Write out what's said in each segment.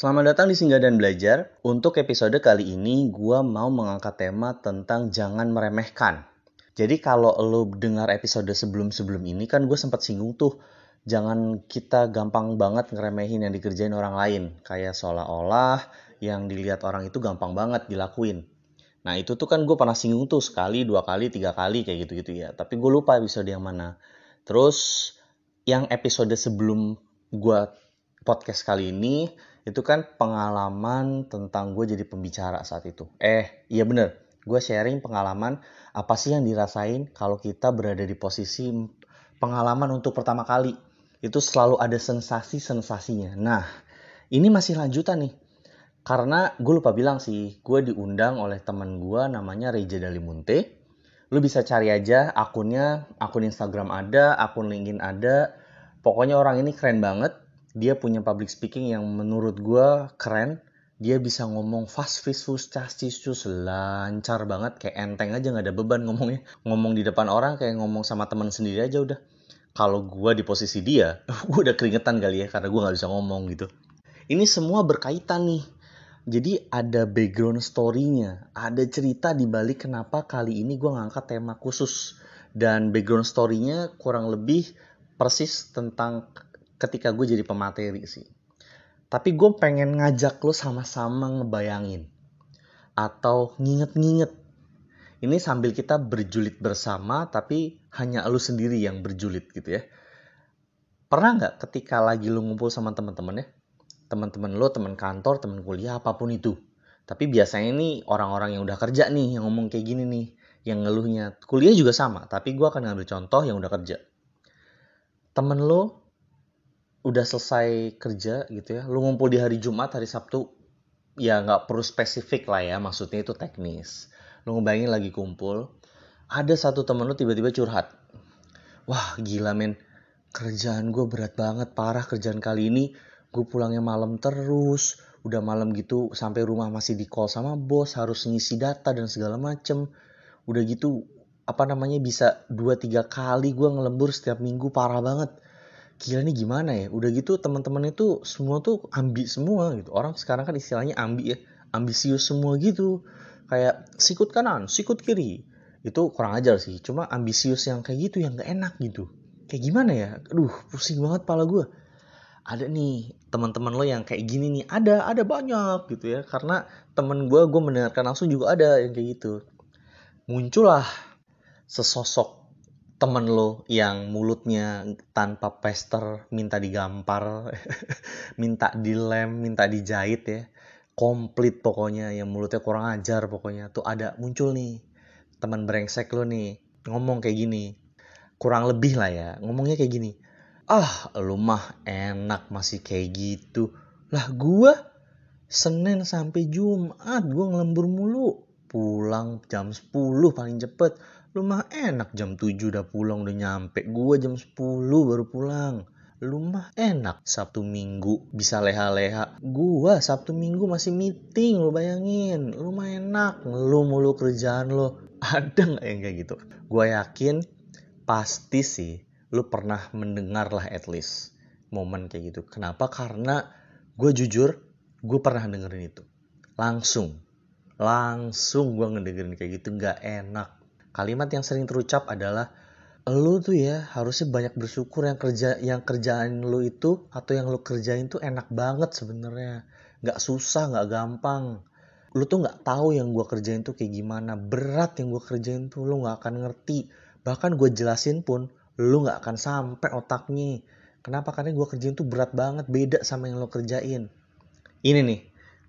Selamat datang di Singgah dan Belajar. Untuk episode kali ini, gue mau mengangkat tema tentang jangan meremehkan. Jadi kalau lo dengar episode sebelum-sebelum ini, kan gue sempat singgung tuh, jangan kita gampang banget ngeremehin yang dikerjain orang lain. Kayak seolah-olah yang dilihat orang itu gampang banget dilakuin. Nah itu tuh kan gue pernah singgung tuh sekali, dua kali, tiga kali kayak gitu-gitu ya. Tapi gue lupa episode yang mana. Terus yang episode sebelum gue podcast kali ini itu kan pengalaman tentang gue jadi pembicara saat itu. Eh, iya bener. Gue sharing pengalaman apa sih yang dirasain kalau kita berada di posisi pengalaman untuk pertama kali. Itu selalu ada sensasi-sensasinya. Nah, ini masih lanjutan nih. Karena gue lupa bilang sih, gue diundang oleh teman gue namanya Reja Dalimunte. Lu bisa cari aja akunnya, akun Instagram ada, akun LinkedIn ada. Pokoknya orang ini keren banget dia punya public speaking yang menurut gue keren. Dia bisa ngomong fast fistus castistus lancar banget. Kayak enteng aja nggak ada beban ngomongnya. Ngomong di depan orang kayak ngomong sama teman sendiri aja udah. Kalau gue di posisi dia gue udah keringetan kali ya karena gue nggak bisa ngomong gitu. Ini semua berkaitan nih. Jadi ada background story-nya. Ada cerita di balik kenapa kali ini gue ngangkat tema khusus. Dan background story-nya kurang lebih persis tentang ketika gue jadi pemateri sih. Tapi gue pengen ngajak lo sama-sama ngebayangin. Atau nginget-nginget. Ini sambil kita berjulit bersama tapi hanya lo sendiri yang berjulit gitu ya. Pernah nggak ketika lagi lo ngumpul sama teman-teman ya? Teman-teman lo, teman kantor, teman kuliah, apa pun itu. Tapi biasanya ini orang-orang yang udah kerja nih yang ngomong kayak gini nih. Yang ngeluhnya. Kuliah juga sama, tapi gue akan ngambil contoh yang udah kerja. Temen lo udah selesai kerja gitu ya, lu ngumpul di hari Jumat, hari Sabtu, ya nggak perlu spesifik lah ya, maksudnya itu teknis. Lu ngebayangin lagi kumpul, ada satu temen lu tiba-tiba curhat. Wah gila men, kerjaan gue berat banget, parah kerjaan kali ini. Gue pulangnya malam terus, udah malam gitu sampai rumah masih di call sama bos, harus ngisi data dan segala macem. Udah gitu apa namanya bisa 2-3 kali gue ngelembur setiap minggu parah banget gila nih gimana ya? Udah gitu teman-teman itu semua tuh ambi semua gitu. Orang sekarang kan istilahnya ambi ya ambisius semua gitu. Kayak sikut kanan sikut kiri. Itu kurang ajar sih cuma ambisius yang kayak gitu yang gak enak gitu. Kayak gimana ya? Aduh pusing banget pala gue ada nih teman-teman lo yang kayak gini nih ada ada banyak gitu ya. Karena temen gue gue mendengarkan langsung juga ada yang kayak gitu. Muncullah sesosok temen lo yang mulutnya tanpa pester minta digampar minta dilem minta dijahit ya. Komplit pokoknya yang mulutnya kurang ajar pokoknya. Tuh ada muncul nih teman brengsek lo nih ngomong kayak gini. Kurang lebih lah ya ngomongnya kayak gini. Ah lu mah enak masih kayak gitu. Lah gua Senin sampai Jumat gua ngelembur mulu. Pulang jam 10 paling cepet Lu mah enak jam 7 udah pulang udah nyampe. Gua jam 10 baru pulang. Lu mah enak Sabtu Minggu bisa leha-leha. Gua Sabtu Minggu masih meeting lu bayangin. Lu mah enak lu mulu kerjaan lo. Ada nggak yang kayak gitu? Gua yakin pasti sih lu pernah mendengar lah at least momen kayak gitu. Kenapa? Karena gue jujur gue pernah dengerin itu. Langsung. Langsung gue ngedengerin kayak gitu. Gak enak kalimat yang sering terucap adalah lu tuh ya harusnya banyak bersyukur yang kerja yang kerjaan lu itu atau yang lu kerjain tuh enak banget sebenarnya. Nggak susah nggak gampang. Lu tuh nggak tahu yang gue kerjain tuh kayak gimana. Berat yang gue kerjain tuh lu nggak akan ngerti. Bahkan gue jelasin pun lu nggak akan sampai otaknya. Kenapa? Karena gue kerjain tuh berat banget beda sama yang lo kerjain. Ini nih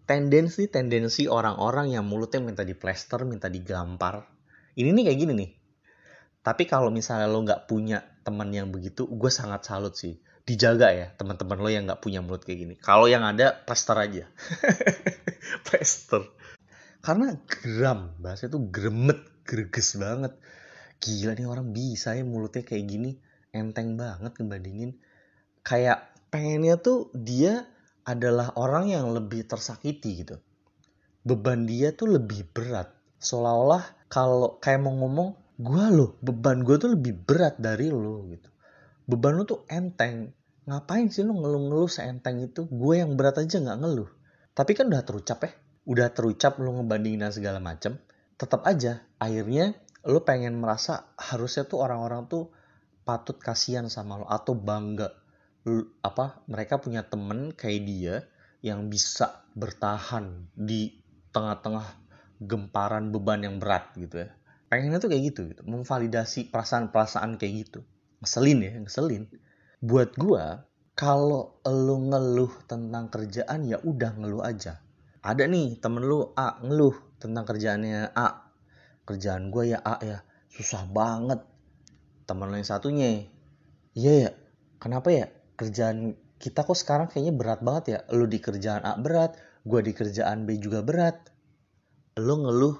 tendensi tendensi orang-orang yang mulutnya minta diplester minta digampar ini nih kayak gini nih. Tapi kalau misalnya lo nggak punya teman yang begitu gue sangat salut sih. Dijaga ya teman-teman lo yang nggak punya mulut kayak gini. Kalau yang ada plaster aja. Plaster karena gram bahasa itu gremet greges banget. Gila nih orang bisa ya mulutnya kayak gini. Enteng banget ngebandingin. Kayak pengennya tuh dia adalah orang yang lebih tersakiti gitu. Beban dia tuh lebih berat. Seolah-olah kalau kayak mau ngomong gue loh beban gue tuh lebih berat dari lo gitu beban lo tuh enteng ngapain sih lo ngeluh-ngeluh seenteng itu gue yang berat aja nggak ngeluh Tapi kan udah terucap ya. Udah terucap lu ngebandingin segala macem. Tetap aja, akhirnya lu pengen merasa harusnya tuh orang-orang tuh patut kasihan sama lo atau bangga lu, apa mereka punya temen kayak dia yang bisa bertahan di tengah-tengah gemparan beban yang berat gitu ya. Pengennya tuh kayak gitu gitu memvalidasi perasaan-perasaan kayak gitu. Ngeselin ya ngeselin. Buat gua kalau lu ngeluh tentang kerjaan ya udah ngeluh aja. Ada nih temen lu A ngeluh tentang kerjaannya A. Kerjaan gue ya A ya susah banget. Teman lo yang satunya. Iya ya kenapa ya? Kerjaan kita kok sekarang kayaknya berat banget ya. Lu di kerjaan A berat gue di kerjaan B juga berat lu ngeluh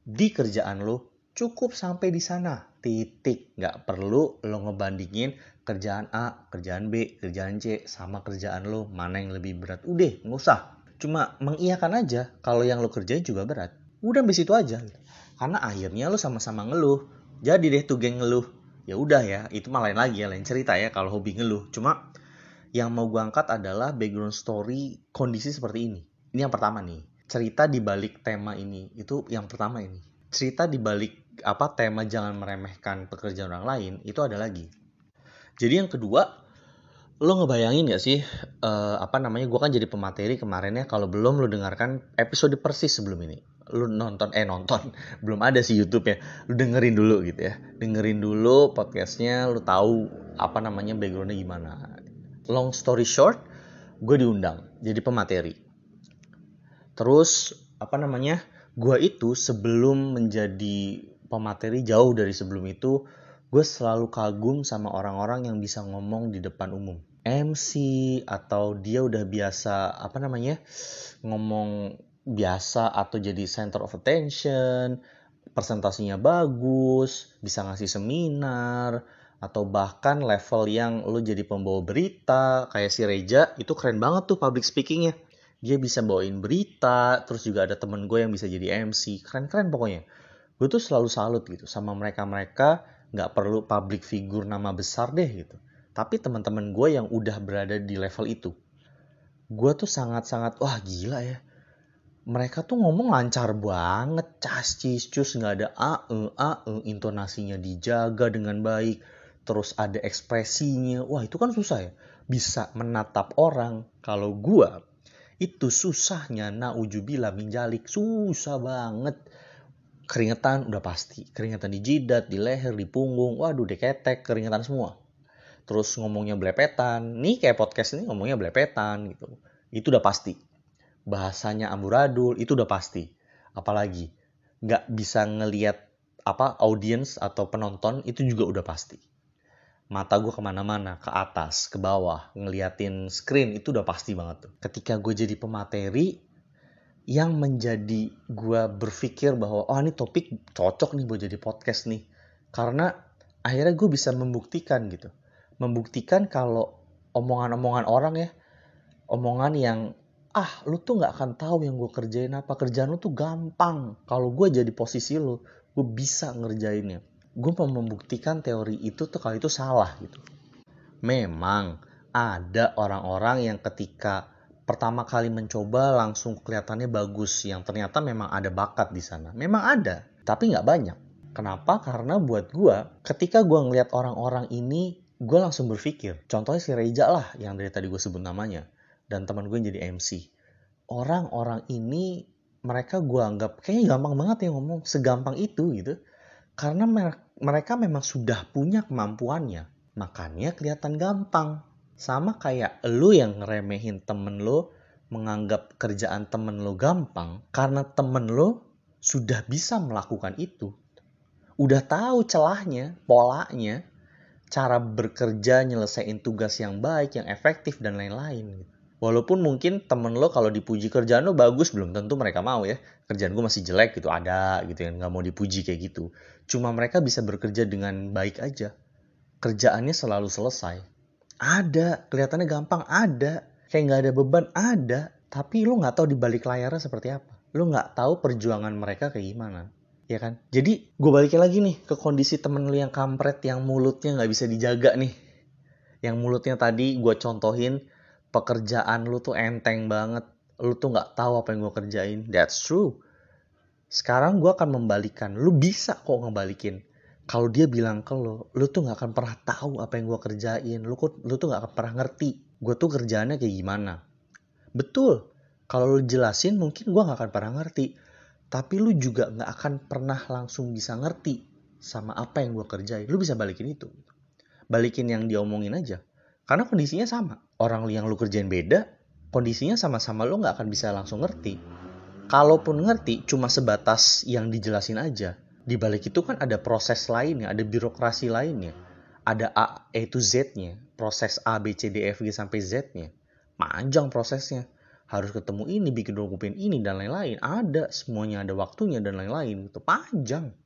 di kerjaan lu cukup sampai di sana. Titik. Nggak perlu lo ngebandingin kerjaan A kerjaan B kerjaan C sama kerjaan lo mana yang lebih berat? Udah nggak usah. Cuma mengiyakan aja kalau yang lo kerjain juga berat. Udah sampai situ aja. Karena akhirnya lo sama-sama ngeluh. Jadi deh tuh geng ngeluh. Ya udah ya itu mah lain lagi ya lain cerita ya kalau hobi ngeluh. Cuma yang mau gue angkat adalah background story kondisi seperti ini. Ini yang pertama nih cerita di balik tema ini. Itu yang pertama ini. Cerita di balik apa tema jangan meremehkan pekerjaan orang lain itu ada lagi. Jadi yang kedua lo ngebayangin gak sih uh, apa namanya gue kan jadi pemateri kemarin ya kalau belum lo dengarkan episode persis sebelum ini. Lu nonton eh nonton. Belum ada sih YouTube ya. Lu dengerin dulu gitu ya. Dengerin dulu podcastnya lu tahu apa namanya backgroundnya gimana. Long story short gue diundang jadi pemateri terus apa namanya gue itu sebelum menjadi pemateri jauh dari sebelum itu gue selalu kagum sama orang-orang yang bisa ngomong di depan umum MC atau dia udah biasa apa namanya ngomong biasa atau jadi center of attention, presentasinya bagus, bisa ngasih seminar, atau bahkan level yang lu jadi pembawa berita, kayak si Reja, itu keren banget tuh public speakingnya. Dia bisa bawain berita, terus juga ada temen gue yang bisa jadi MC, keren-keren pokoknya. Gue tuh selalu salut gitu sama mereka-mereka, nggak perlu public figure nama besar deh gitu. Tapi teman-teman gue yang udah berada di level itu, gue tuh sangat-sangat, wah gila ya. Mereka tuh ngomong lancar banget, cascis, cus, nggak ada a, e, a, e, intonasinya dijaga dengan baik, terus ada ekspresinya, wah itu kan susah ya, bisa menatap orang. Kalau gua itu susahnya naujubila minjalik, susah banget. Keringetan udah pasti, keringetan di jidat, di leher, di punggung, waduh deketek, keringetan semua. Terus ngomongnya blepetan, nih kayak podcast ini ngomongnya blepetan gitu. Itu udah pasti. Bahasanya amburadul itu udah pasti. Apalagi nggak bisa ngelihat apa audiens atau penonton itu juga udah pasti mata gue ke mana-mana ke atas ke bawah ngeliatin screen itu udah pasti banget tuh. Ketika gue jadi pemateri yang menjadi gue berpikir bahwa oh ini topik cocok nih buat jadi podcast nih. Karena akhirnya gue bisa membuktikan gitu. Membuktikan kalau omongan-omongan orang ya omongan yang ah lu tuh nggak akan tahu yang gue kerjain apa kerjaan lu tuh gampang. Kalau gue jadi posisi lu gue bisa ngerjainnya gue mau membuktikan teori itu tuh kalau itu salah gitu. Memang ada orang-orang yang ketika pertama kali mencoba langsung kelihatannya bagus yang ternyata memang ada bakat di sana. Memang ada tapi nggak banyak. Kenapa? Karena buat gue ketika gue ngeliat orang-orang ini gue langsung berpikir. Contohnya si Reja lah yang dari tadi gue sebut namanya dan teman gue yang jadi MC. Orang-orang ini mereka gue anggap kayaknya gampang banget ya ngomong segampang itu gitu. Karena mereka memang sudah punya kemampuannya. Makanya kelihatan gampang. Sama kayak lu yang ngeremehin temen lu, menganggap kerjaan temen lu gampang. Karena temen lu sudah bisa melakukan itu. Udah tahu celahnya, polanya, cara bekerja, nyelesain tugas yang baik, yang efektif, dan lain-lain. Walaupun mungkin temen lo kalau dipuji kerjaan lo bagus belum tentu mereka mau ya. Kerjaan gue masih jelek gitu ada gitu yang nggak mau dipuji kayak gitu. Cuma mereka bisa bekerja dengan baik aja. Kerjaannya selalu selesai. Ada, kelihatannya gampang ada. Kayak nggak ada beban ada. Tapi lo nggak tahu di balik layarnya seperti apa. Lo nggak tahu perjuangan mereka kayak gimana. Ya kan? Jadi gue balikin lagi nih ke kondisi temen lo yang kampret yang mulutnya nggak bisa dijaga nih. Yang mulutnya tadi gue contohin pekerjaan lu tuh enteng banget. Lu tuh nggak tahu apa yang gue kerjain. That's true. Sekarang gue akan membalikan. Lu bisa kok ngebalikin. Kalau dia bilang ke lo lu tuh nggak akan pernah tahu apa yang gue kerjain. Lu lu tuh nggak akan pernah ngerti gue tuh kerjaannya kayak gimana. Betul. Kalau lu jelasin mungkin gue nggak akan pernah ngerti. Tapi lu juga nggak akan pernah langsung bisa ngerti sama apa yang gue kerjain. Lu bisa balikin itu. Balikin yang diomongin aja. Karena kondisinya sama orang yang lu kerjain beda kondisinya sama-sama lu nggak akan bisa langsung ngerti kalaupun ngerti cuma sebatas yang dijelasin aja di balik itu kan ada proses lainnya ada birokrasi lainnya ada A, E to Z-nya proses A, B, C, D, F, G sampai Z-nya panjang prosesnya harus ketemu ini, bikin dokumen ini dan lain-lain. Ada semuanya ada waktunya dan lain-lain. Itu panjang.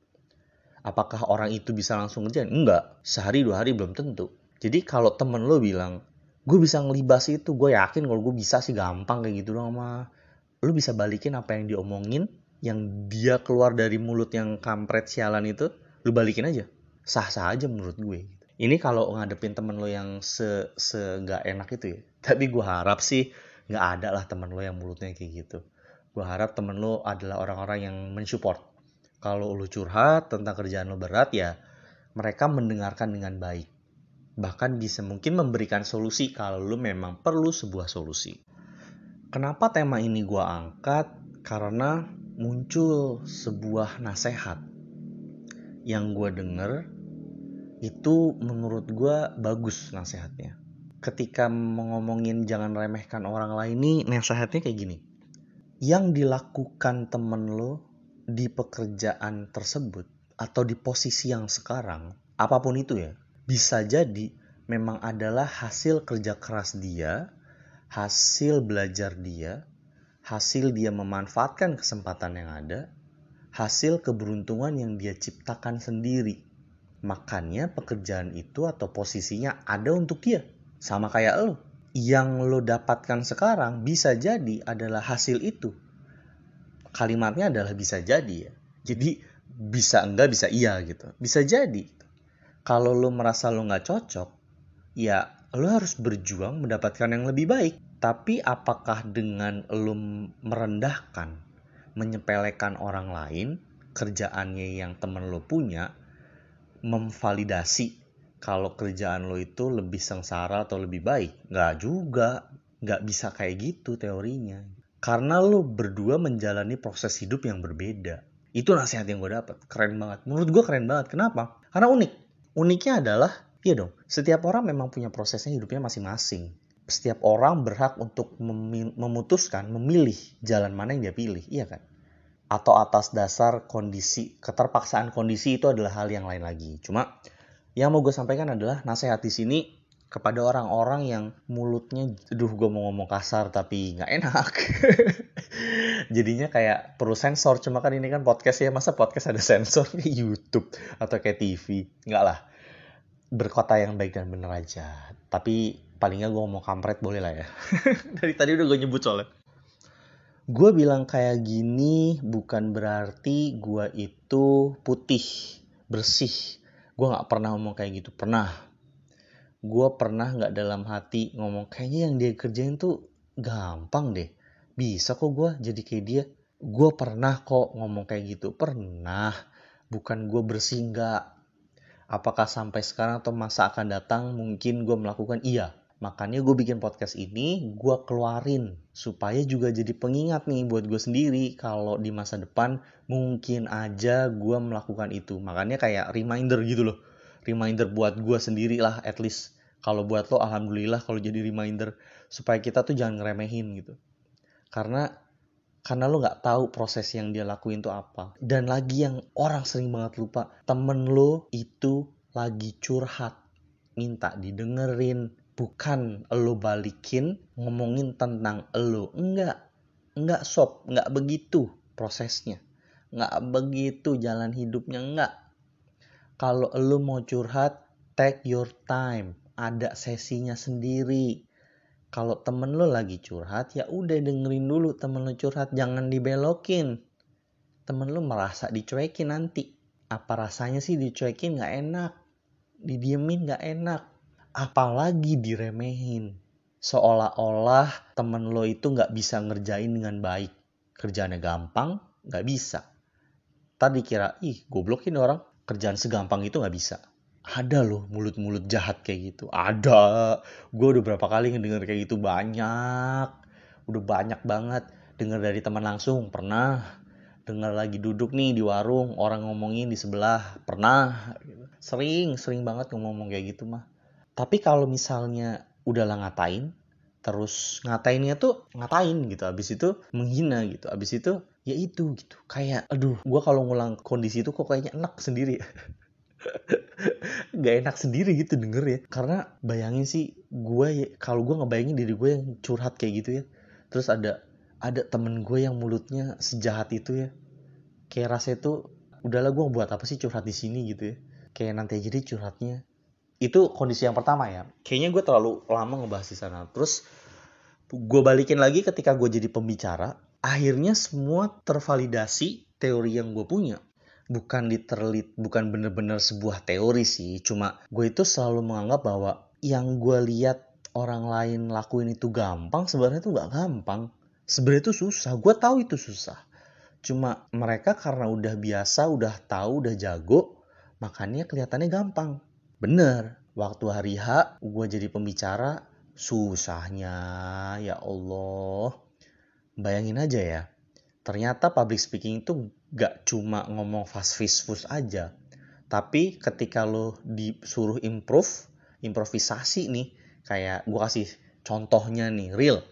Apakah orang itu bisa langsung ngerjain? Enggak. Sehari dua hari belum tentu. Jadi kalau temen lo bilang, gue bisa ngelibas itu, gue yakin kalau gue bisa sih gampang kayak gitu dong sama. Lo bisa balikin apa yang diomongin, yang dia keluar dari mulut yang kampret sialan itu, lo balikin aja. Sah-sah aja menurut gue. Ini kalau ngadepin temen lo yang se, se gak enak itu ya. Tapi gue harap sih nggak ada lah temen lo yang mulutnya kayak gitu gue harap temen lo adalah orang-orang yang mensupport kalau lo curhat tentang kerjaan lo berat ya mereka mendengarkan dengan baik bahkan bisa mungkin memberikan solusi kalau lo memang perlu sebuah solusi. Kenapa tema ini gue angkat? Karena muncul sebuah nasihat yang gue denger itu menurut gue bagus nasihatnya ketika ngomongin jangan remehkan orang lain ini nasihatnya kayak gini. Yang dilakukan temen lo di pekerjaan tersebut atau di posisi yang sekarang, apa pun itu ya, bisa jadi memang adalah hasil kerja keras dia, hasil belajar dia, hasil dia memanfaatkan kesempatan yang ada, hasil keberuntungan yang dia ciptakan sendiri. Makanya pekerjaan itu atau posisinya ada untuk dia sama kayak lo. Yang lo dapatkan sekarang bisa jadi adalah hasil itu. Kalimatnya adalah bisa jadi ya. Jadi bisa enggak bisa iya gitu. Bisa jadi. Kalau lo merasa lo nggak cocok, ya lo harus berjuang mendapatkan yang lebih baik. Tapi apakah dengan lo merendahkan, menyepelekan orang lain, kerjaannya yang temen lo punya, memvalidasi kalau kerjaan lo itu lebih sengsara atau lebih baik. Nggak juga. Nggak bisa kayak gitu teorinya. Karena lo berdua menjalani proses hidup yang berbeda. Itu nasihat yang gue dapet. Keren banget. Menurut gue keren banget. Kenapa? Karena unik. Uniknya adalah, iya dong, setiap orang memang punya prosesnya hidupnya masing-masing. Setiap orang berhak untuk memutuskan, memilih jalan mana yang dia pilih. Iya kan? Atau atas dasar kondisi, keterpaksaan kondisi itu adalah hal yang lain lagi. Cuma yang mau gue sampaikan adalah nasihat di sini kepada orang-orang yang mulutnya, aduh gue mau ngomong kasar tapi nggak enak. Jadinya kayak perlu sensor, cuma kan ini kan podcast ya, masa podcast ada sensor kayak YouTube atau kayak TV? Nggak lah. Berkota yang baik dan bener aja. Tapi palingnya gue ngomong kampret boleh lah ya. Dari tadi udah gue nyebut soalnya. Gue bilang kayak gini bukan berarti gue itu putih, bersih, gue nggak pernah ngomong kayak gitu pernah gue pernah nggak dalam hati ngomong kayaknya yang dia kerjain tuh gampang deh bisa kok gue jadi kayak dia. Gue pernah kok ngomong kayak gitu. Pernah. Bukan gue bersih nggak. Apakah sampai sekarang atau masa akan datang mungkin gue melakukan. Iya. Makanya gue bikin podcast ini gue keluarin. Supaya juga jadi pengingat nih buat gue sendiri. Kalau di masa depan mungkin aja gue melakukan itu. Makanya kayak reminder gitu loh. Reminder buat gue sendiri lah at least. Kalau buat lo alhamdulillah kalau jadi reminder. Supaya kita tuh jangan ngeremehin gitu karena karena lo nggak tahu proses yang dia lakuin tuh apa. Dan lagi yang orang sering banget lupa temen lo itu lagi curhat minta didengerin. Bukan lo balikin ngomongin tentang lo enggak enggak sob enggak begitu prosesnya. Enggak begitu jalan hidupnya enggak kalau lo mau curhat take your time. Ada sesinya sendiri kalau temen lo lagi curhat ya udah dengerin dulu temen lo curhat jangan dibelokin. Temen lo merasa dicuekin nanti. Apa rasanya sih dicuekin? Nggak enak. Didiemin nggak enak. Apalagi diremehin. Seolah-olah temen lo itu nggak bisa ngerjain dengan baik. Kerjaannya gampang, nggak bisa. Tadi kira, ih goblokin orang, kerjaan segampang itu nggak bisa. Ada loh mulut-mulut jahat kayak gitu. Ada. Gue udah berapa kali ngedenger kayak gitu banyak. Udah banyak banget. Dengar dari teman langsung, pernah. Dengar lagi duduk nih di warung, orang ngomongin di sebelah, pernah. Sering, sering banget ngomong kayak gitu mah. Tapi kalau misalnya udah lah ngatain, terus ngatainnya tuh ngatain gitu abis itu menghina gitu abis itu ya itu gitu kayak aduh gue kalau ngulang kondisi itu kok kayaknya enak sendiri gak enak sendiri gitu denger ya. Karena bayangin sih gue ya, kalau gue ngebayangin diri gue yang curhat kayak gitu ya. Terus ada ada temen gue yang mulutnya sejahat itu ya. Kayak rasa itu udahlah gue buat apa sih curhat di sini? gitu ya. Kayak nanti jadi curhatnya. Itu kondisi yang pertama ya. Kayaknya gue terlalu lama ngebahas di sana. Terus gue balikin lagi ketika gue jadi pembicara akhirnya semua tervalidasi teori yang gue punya bukan literally bukan bener-bener sebuah teori sih. Cuma gue itu selalu menganggap bahwa yang gue lihat orang lain lakuin itu gampang sebenarnya itu nggak gampang. Sebenarnya itu susah. Gue tahu itu susah. Cuma mereka karena udah biasa udah tahu udah jago makanya kelihatannya gampang. Bener waktu hari H gue jadi pembicara Susahnya, ya Allah. Bayangin aja ya, ternyata public speaking itu gak cuma ngomong fast fast fast aja. Tapi ketika lo disuruh improve, improvisasi nih, kayak gue kasih contohnya nih, real.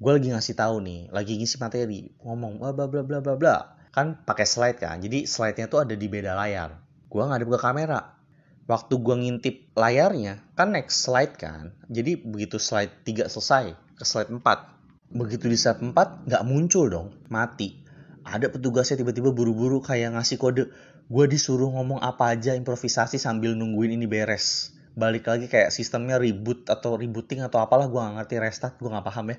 Gue lagi ngasih tahu nih, lagi ngisi materi, ngomong bla bla bla bla bla bla. Kan pakai slide kan, jadi slide-nya tuh ada di beda layar. Gue ngadep ke kamera, waktu gue ngintip layarnya kan next slide kan jadi begitu slide 3 selesai ke slide 4 begitu di slide 4 nggak muncul dong mati ada petugasnya tiba-tiba buru-buru kayak ngasih kode gue disuruh ngomong apa aja improvisasi sambil nungguin ini beres. Balik lagi kayak sistemnya reboot atau rebooting atau apalah gue gak ngerti restart gue gak paham ya.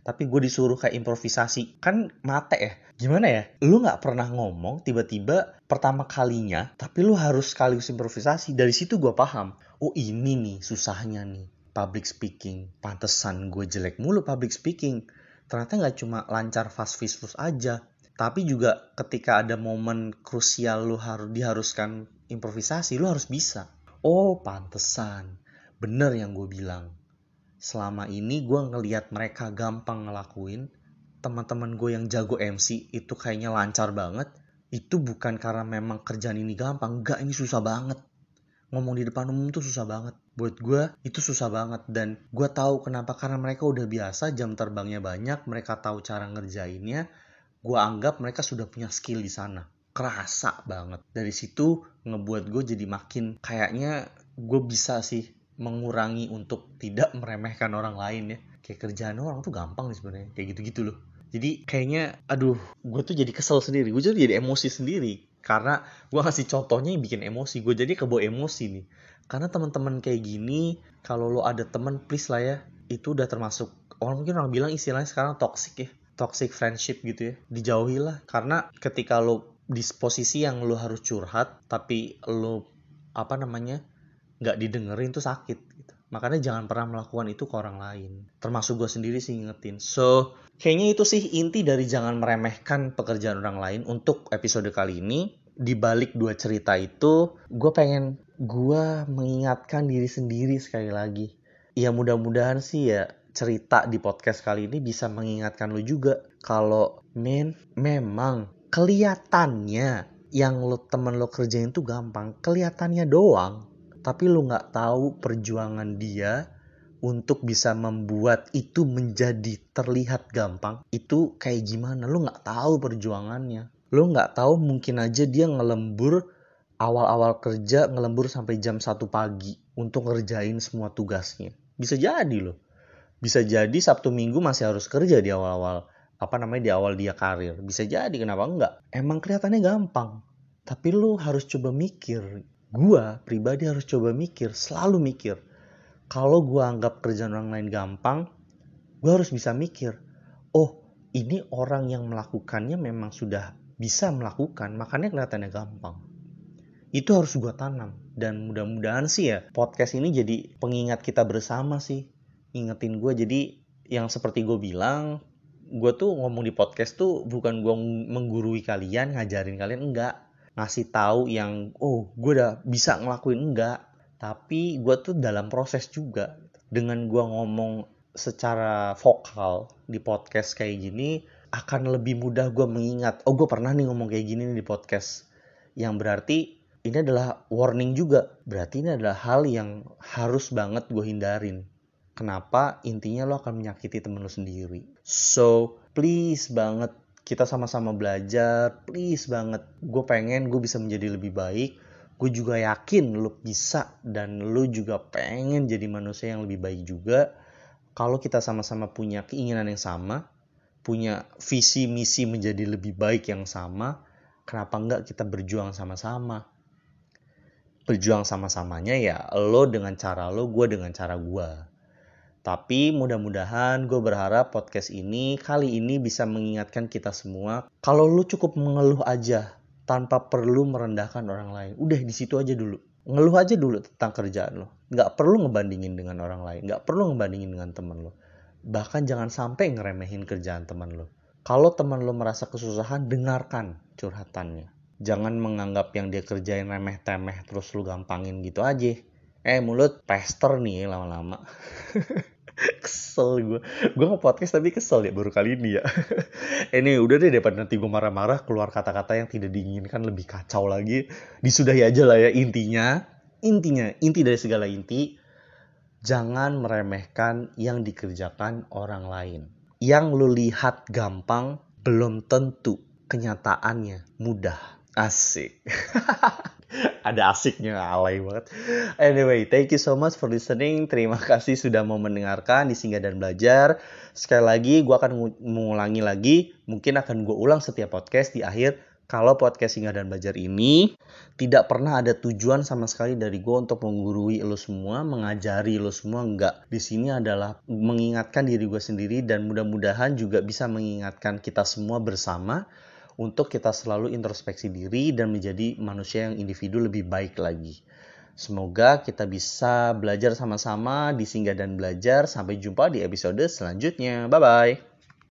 Tapi gue disuruh kayak improvisasi. Kan mate ya. Gimana ya? Lu nggak pernah ngomong tiba-tiba pertama kalinya tapi lu harus sekaligus improvisasi. Dari situ gue paham. Oh ini nih susahnya nih. Public speaking. Pantesan gue jelek mulu public speaking. Ternyata nggak cuma lancar fast fast fast aja tapi juga ketika ada momen krusial lu harus diharuskan improvisasi lu harus bisa. Oh pantesan. Bener yang gue bilang. Selama ini gue ngeliat mereka gampang ngelakuin teman-teman gue yang jago MC itu kayaknya lancar banget itu bukan karena memang kerjaan ini gampang. Enggak ini susah banget. Ngomong di depan umum tuh susah banget. Buat gue itu susah banget. Dan gue tahu kenapa karena mereka udah biasa jam terbangnya banyak mereka tahu cara ngerjainnya gue anggap mereka sudah punya skill di sana. Kerasa banget. Dari situ ngebuat gue jadi makin kayaknya gue bisa sih mengurangi untuk tidak meremehkan orang lain ya. Kayak kerjaan orang tuh gampang nih sebenarnya. Kayak gitu-gitu loh. Jadi kayaknya aduh gue tuh jadi kesel sendiri. Gue jadi emosi sendiri. Karena gue ngasih contohnya yang bikin emosi. Gue jadi kebawa emosi nih. Karena teman-teman kayak gini kalau lo ada teman please lah ya. Itu udah termasuk orang mungkin orang bilang istilahnya sekarang toxic ya toxic friendship gitu ya dijauhi lah karena ketika lo di posisi yang lo harus curhat tapi lo apa namanya nggak didengerin tuh sakit gitu. Makanya jangan pernah melakukan itu ke orang lain. Termasuk gue sendiri sih ngingetin. So, kayaknya itu sih inti dari jangan meremehkan pekerjaan orang lain untuk episode kali ini. Di balik dua cerita itu, gue pengen gue mengingatkan diri sendiri sekali lagi. Ya mudah-mudahan sih ya cerita di podcast kali ini bisa mengingatkan lo juga. Kalau men, memang kelihatannya yang lo temen lo kerjain tuh gampang. Kelihatannya doang. Tapi lu nggak tahu perjuangan dia untuk bisa membuat itu menjadi terlihat gampang. Itu kayak gimana? Lu nggak tahu perjuangannya. Lu nggak tahu mungkin aja dia ngelembur awal-awal kerja ngelembur sampai jam 1 pagi untuk ngerjain semua tugasnya. Bisa jadi loh bisa jadi Sabtu Minggu masih harus kerja di awal-awal. Apa namanya di awal dia karir. Bisa jadi kenapa enggak? Emang kelihatannya gampang. Tapi lu harus coba mikir. Gua pribadi harus coba mikir, selalu mikir. Kalau gua anggap kerjaan orang lain gampang, gua harus bisa mikir, oh ini orang yang melakukannya memang sudah bisa melakukan, makanya kelihatannya gampang. Itu harus gua tanam. Dan mudah-mudahan sih ya podcast ini jadi pengingat kita bersama sih ingetin gue jadi yang seperti gue bilang gue tuh ngomong di podcast tuh bukan gue menggurui kalian ngajarin kalian enggak. Ngasih tahu yang oh gue udah bisa ngelakuin enggak. Tapi gue tuh dalam proses juga. Dengan gue ngomong secara vokal di podcast kayak gini akan lebih mudah gue mengingat oh gue pernah nih ngomong kayak gini nih di podcast. Yang berarti ini adalah warning juga. Berarti ini adalah hal yang harus banget gue hindarin kenapa intinya lo akan menyakiti temen lo sendiri. So please banget kita sama-sama belajar please banget. Gue pengen gue bisa menjadi lebih baik. Gue juga yakin lo bisa dan lo juga pengen jadi manusia yang lebih baik juga. Kalau kita sama-sama punya keinginan yang sama punya visi misi menjadi lebih baik yang sama kenapa enggak kita berjuang sama-sama? Berjuang sama-samanya ya lo dengan cara lo gue dengan cara gue tapi mudah-mudahan gue berharap podcast ini kali ini bisa mengingatkan kita semua kalau lu cukup mengeluh aja tanpa perlu merendahkan orang lain. Udah di situ aja dulu. Ngeluh aja dulu tentang kerjaan lo. Nggak perlu ngebandingin dengan orang lain. Nggak perlu ngebandingin dengan temen lo. Bahkan jangan sampai ngeremehin kerjaan temen lo. Kalau teman lo merasa kesusahan, dengarkan curhatannya. Jangan menganggap yang dia kerjain remeh-temeh terus lu gampangin gitu aja eh mulut pester nih lama-lama kesel gue gue nge podcast tapi kesel ya baru kali ini ya. Ini udah deh daripada nanti gue marah-marah keluar kata-kata yang tidak diinginkan lebih kacau lagi. Disudahi aja lah ya intinya. Intinya inti dari segala inti jangan meremehkan yang dikerjakan orang lain. Yang lu lihat gampang belum tentu kenyataannya mudah. Asik ada asiknya alay banget. Anyway, thank you so much for listening. Terima kasih sudah mau mendengarkan di Singgah dan Belajar. Sekali lagi, gue akan mengulangi lagi. Mungkin akan gue ulang setiap podcast di akhir. Kalau podcast Singgah dan Belajar ini tidak pernah ada tujuan sama sekali dari gue untuk menggurui lo semua, mengajari lo semua, enggak. Di sini adalah mengingatkan diri gue sendiri dan mudah-mudahan juga bisa mengingatkan kita semua bersama untuk kita selalu introspeksi diri dan menjadi manusia yang individu lebih baik lagi. Semoga kita bisa belajar sama-sama di Singgah dan Belajar. Sampai jumpa di episode selanjutnya. Bye-bye.